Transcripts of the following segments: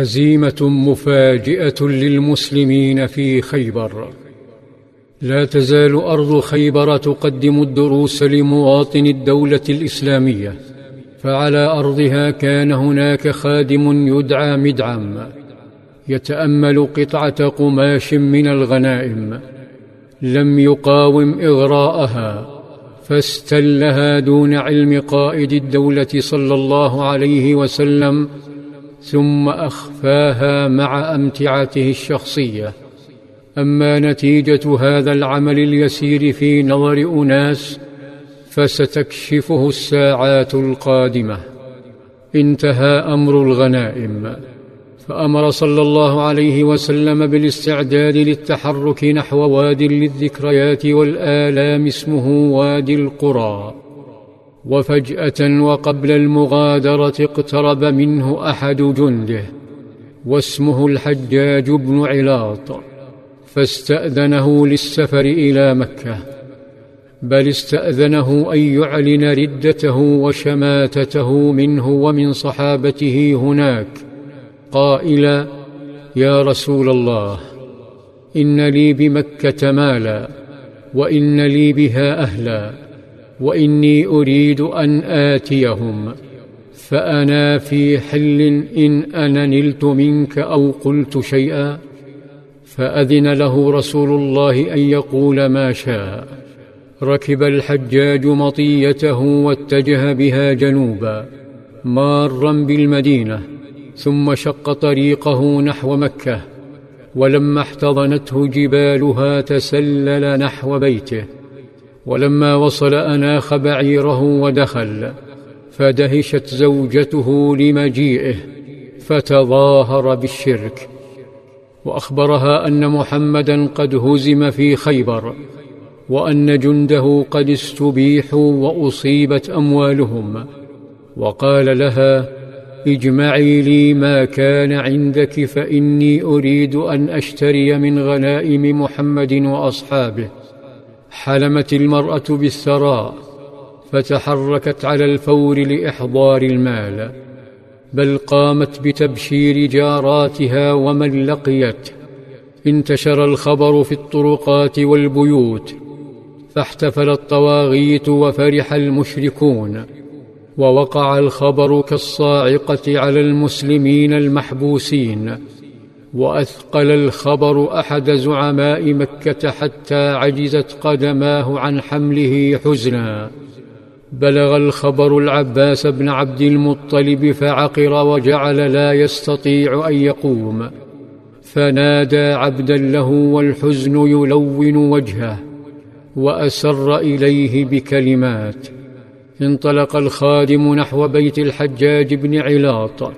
هزيمة مفاجئة للمسلمين في خيبر. لا تزال أرض خيبر تقدم الدروس لمواطن الدولة الإسلامية فعلى أرضها كان هناك خادم يدعى مدعم يتأمل قطعة قماش من الغنائم لم يقاوم إغراءها فاستلها دون علم قائد الدولة صلى الله عليه وسلم ثم أخفاها مع أمتعته الشخصية. أما نتيجة هذا العمل اليسير في نظر أناس فستكشفه الساعات القادمة. انتهى أمر الغنائم. فأمر صلى الله عليه وسلم بالاستعداد للتحرك نحو واد للذكريات والآلام اسمه وادي القرى. وفجأة وقبل المغادرة اقترب منه أحد جنده واسمه الحجاج بن علاط فاستأذنه للسفر إلى مكة بل استأذنه أن يعلن ردته وشماتته منه ومن صحابته هناك قائلا يا رسول الله إن لي بمكة مالا وإن لي بها أهلا. وإني أريد أن آتيهم فأنا في حل إن أنا نلت منك أو قلت شيئا فأذن له رسول الله أن يقول ما شاء. ركب الحجاج مطيته واتجه بها جنوبا مارا بالمدينة ثم شق طريقه نحو مكة ولما احتضنته جبالها تسلل نحو بيته. ولما وصل اناخ بعيره ودخل فدهشت زوجته لمجيئه فتظاهر بالشرك وأخبرها أن محمدا قد هزم في خيبر وأن جنده قد استبيحوا وأصيبت أموالهم وقال لها اجمعي لي ما كان عندك فإني أريد أن أشتري من غنائم محمد وأصحابه حلمت المرأة بالثراء فتحركت على الفور لإحضار المال بل قامت بتبشير جاراتها ومن لقيت انتشر الخبر في الطرقات والبيوت فاحتفل الطواغيت وفرح المشركون ووقع الخبر كالصاعقة على المسلمين المحبوسين. وأثقل الخبر أحد زعماء مكة حتى عجزت قدماه عن حمله حزنا. بلغ الخبر العباس بن عبد المطلب فعقر وجعل لا يستطيع أن يقوم. فنادى عبدا له والحزن يلون وجهه وأسر إليه بكلمات. انطلق الخادم نحو بيت الحجاج بن علاط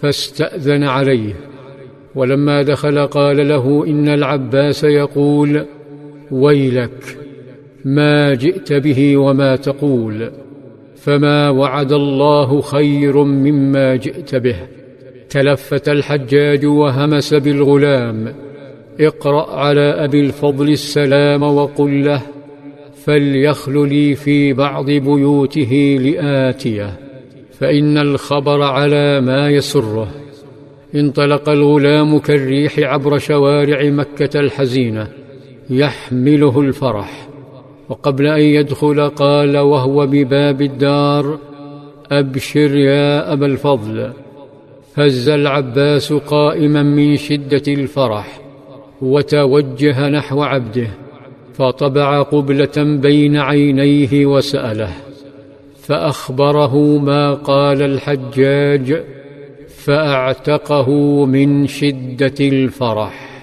فاستأذن عليه. ولما دخل قال له إن العباس يقول ويلك ما جئت به وما تقول فما وعد الله خير مما جئت به تلفت الحجاج وهمس بالغلام اقرأ على أبي الفضل السلام وقل له فليخل لي في بعض بيوته لآتيه فإن الخبر على ما يسره انطلق الغلام كالريح عبر شوارع مكة الحزينة يحمله الفرح. وقبل أن يدخل قال وهو بباب الدار أبشر يا أبا الفضل. هز العباس قائما من شدة الفرح وتوجه نحو عبده فطبع قبلة بين عينيه وسأله فأخبره ما قال الحجاج فاعتقه من شدة الفرح.